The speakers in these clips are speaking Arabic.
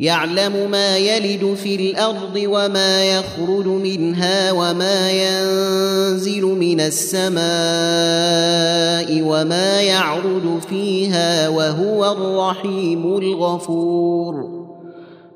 يعلم ما يلد في الأرض وما يخرج منها وما ينزل من السماء وما يعرج فيها وهو الرحيم الغفور.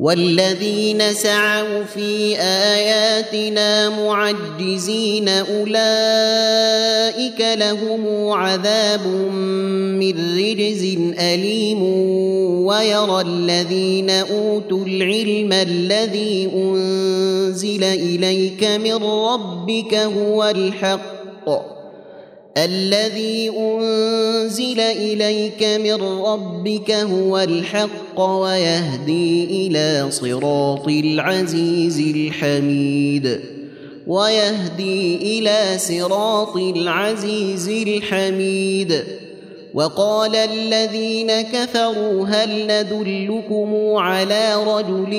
والذين سعوا في آياتنا معجزين أولئك لهم عذاب من رجز أليم ويرى الذين أوتوا العلم الذي أنزل إليك من ربك هو الحق الذي أنزل إليك من ربك هو الحق ويهدي إلى صراط العزيز الحميد ويهدي إلى صراط العزيز الحميد وقال الذين كفروا هل ندلكم على رجل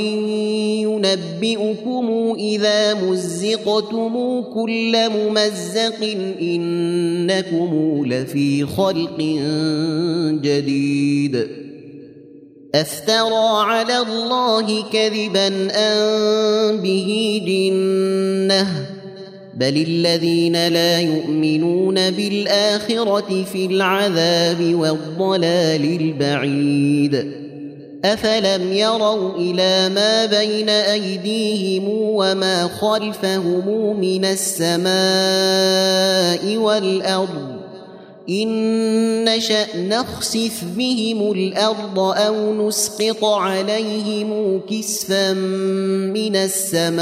ينبئكم إذا مزقتم كل ممزق إنكم لفي خلق جديد أفترى على الله كذبا ان به جنة بل الذين لا يؤمنون بالاخره في العذاب والضلال البعيد افلم يروا إلى ما بين ايديهم وما خلفهم من السماء والارض ان نشا نخسف بهم الأرض أو نسقط عليهم كسفا من السماء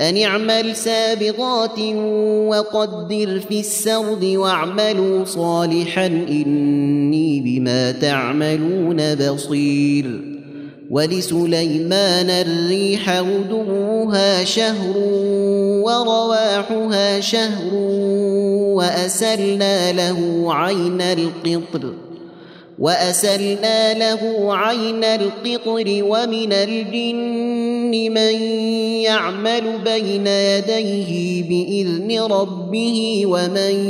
أن اعمل سابغات وقدر في السرد واعملوا صالحا إني بما تعملون بصير ولسليمان الريح غدوها شهر ورواحها شهر وأسلنا له عين القطر وأسلنا له عين القطر ومن الجن من يعمل بين يديه بإذن ربه ومن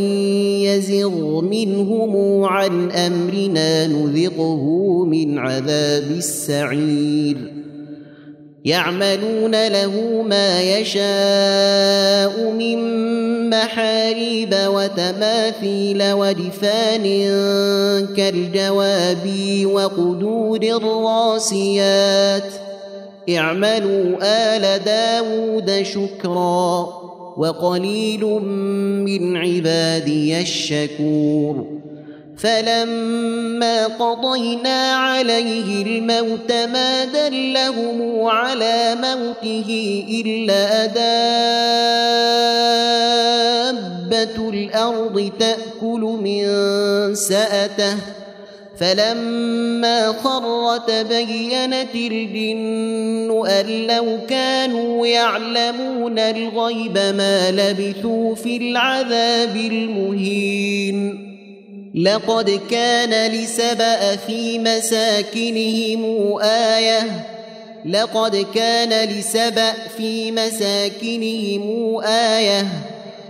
يزغ منهم عن أمرنا نذقه من عذاب السعير. يعملون له ما يشاء من محاريب وتماثيل ودفان كالجواب وقدور الراسيات. اعملوا آل داود شكرا وقليل من عبادي الشكور. فلما قضينا عليه الموت ما دلهم على موته إلا دابة الأرض تأكل من سأته فلما خر تبينت الجن أن لو كانوا يعلمون الغيب ما لبثوا في العذاب المهين. لقد كان لسبأ في مساكنهم آية. لقد كان لسبأ في مساكنهم آية.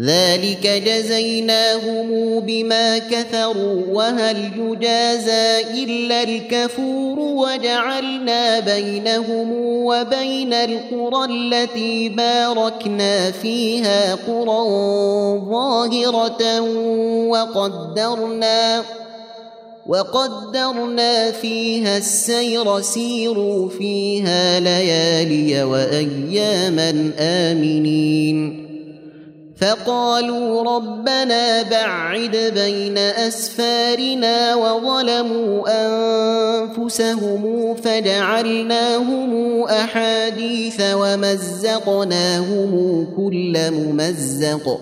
ذلك جزيناهم بما كثروا وهل يجازى إلا الكفور وجعلنا بينهم وبين القرى التي باركنا فيها قرى ظاهرة وقدرنا وقدرنا فيها السير سيروا فيها ليالي وأياما آمنين. فقالوا ربنا بعد بين أسفارنا وظلموا أنفسهم فجعلناهم أحاديث ومزقناهم كل ممزق.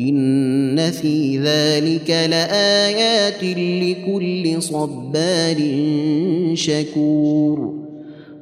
إن في ذلك لآيات لكل صبار شكور.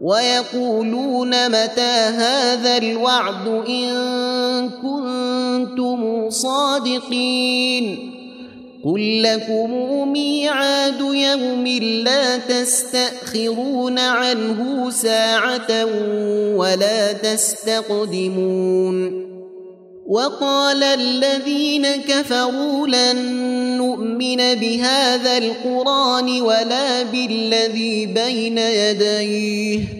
ويقولون متى هذا الوعد إن كنتم صادقين قل لكم ميعاد يوم لا تستأخرون عنه ساعة ولا تستقدمون وقال الذين كفروا لن نؤمن بهذا القرآن ولا بالذي بين يديه.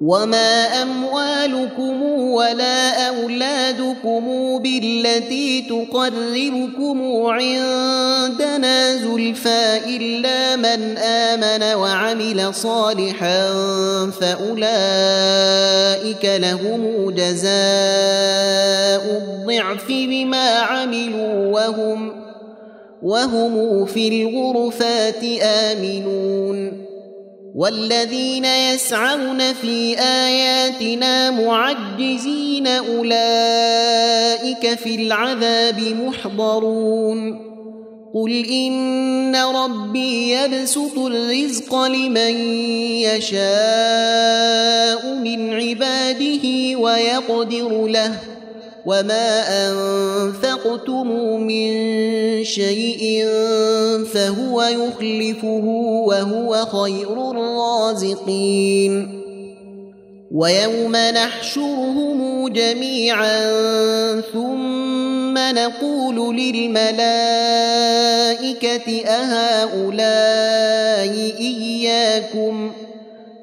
وما أموالكم ولا أولادكم بالتي تقربكم عندنا زلفى إلا من آمن وعمل صالحا فأولئك لهم جزاء الضعف بما عملوا وهم وهم في الغرفات آمنون والذين يسعون في آياتنا معجزين أولئك في العذاب محضرون. قل إن ربي يبسط الرزق لمن يشاء من عباده ويقدر له. وما انفقتم من شيء فهو يخلفه وهو خير الرازقين ويوم نحشرهم جميعا ثم نقول للملائكه اهؤلاء اياكم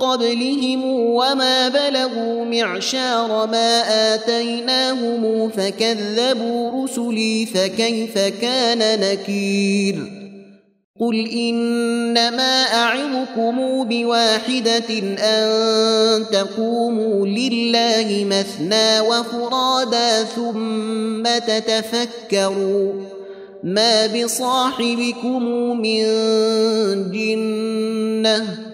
قبلهم وما بلغوا معشار ما آتيناهم فكذبوا رسلي فكيف كان نكير قل إنما أعظكم بواحدة أن تقوموا لله مثنى وفرادا ثم تتفكروا ما بصاحبكم من جنة